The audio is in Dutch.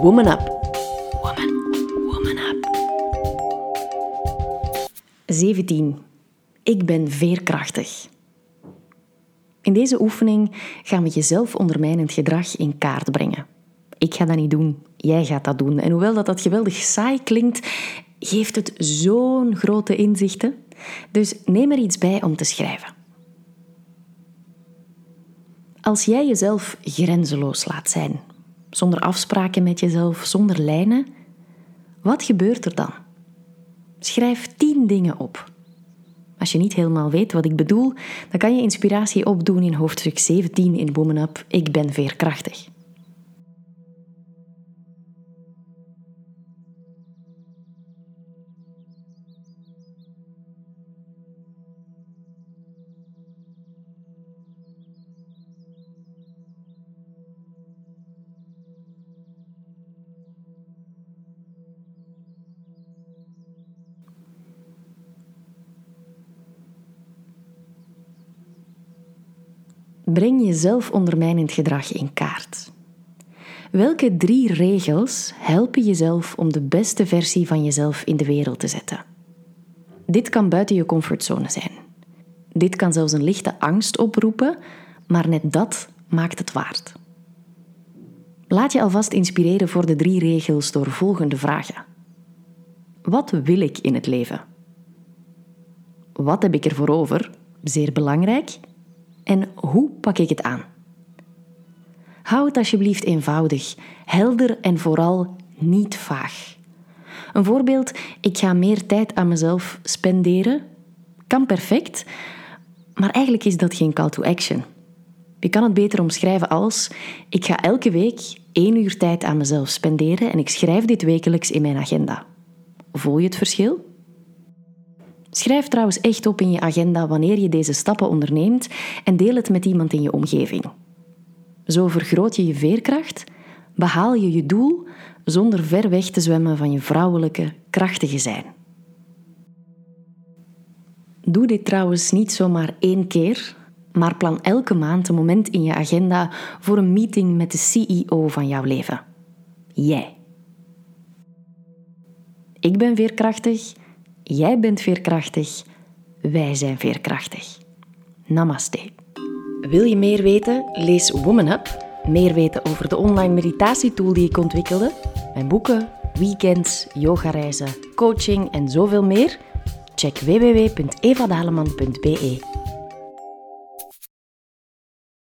Woman Up. Woman, woman up. 17. Ik ben veerkrachtig. In deze oefening gaan we jezelf ondermijnend gedrag in kaart brengen. Ik ga dat niet doen, jij gaat dat doen. En hoewel dat, dat geweldig saai klinkt, geeft het zo'n grote inzichten. Dus neem er iets bij om te schrijven. Als jij jezelf grenzeloos laat zijn, zonder afspraken met jezelf, zonder lijnen, wat gebeurt er dan? Schrijf tien dingen op. Als je niet helemaal weet wat ik bedoel, dan kan je inspiratie opdoen in hoofdstuk 17 in Woman. Ik ben veerkrachtig. Breng jezelf ondermijnend gedrag in kaart. Welke drie regels helpen jezelf om de beste versie van jezelf in de wereld te zetten? Dit kan buiten je comfortzone zijn. Dit kan zelfs een lichte angst oproepen, maar net dat maakt het waard. Laat je alvast inspireren voor de drie regels door volgende vragen. Wat wil ik in het leven? Wat heb ik ervoor over? Zeer belangrijk. En hoe pak ik het aan? Hou het alsjeblieft eenvoudig, helder en vooral niet vaag. Een voorbeeld, ik ga meer tijd aan mezelf spenderen, kan perfect, maar eigenlijk is dat geen call to action. Je kan het beter omschrijven als: ik ga elke week één uur tijd aan mezelf spenderen en ik schrijf dit wekelijks in mijn agenda. Voel je het verschil? Schrijf trouwens echt op in je agenda wanneer je deze stappen onderneemt en deel het met iemand in je omgeving. Zo vergroot je je veerkracht, behaal je je doel zonder ver weg te zwemmen van je vrouwelijke, krachtige zijn. Doe dit trouwens niet zomaar één keer, maar plan elke maand een moment in je agenda voor een meeting met de CEO van jouw leven. Jij. Ik ben veerkrachtig Jij bent veerkrachtig. Wij zijn veerkrachtig. Namaste. Wil je meer weten? Lees Woman Up. Meer weten over de online meditatietool die ik ontwikkelde. Mijn boeken, weekends, yogareizen, coaching en zoveel meer? Check www.evadaleman.be.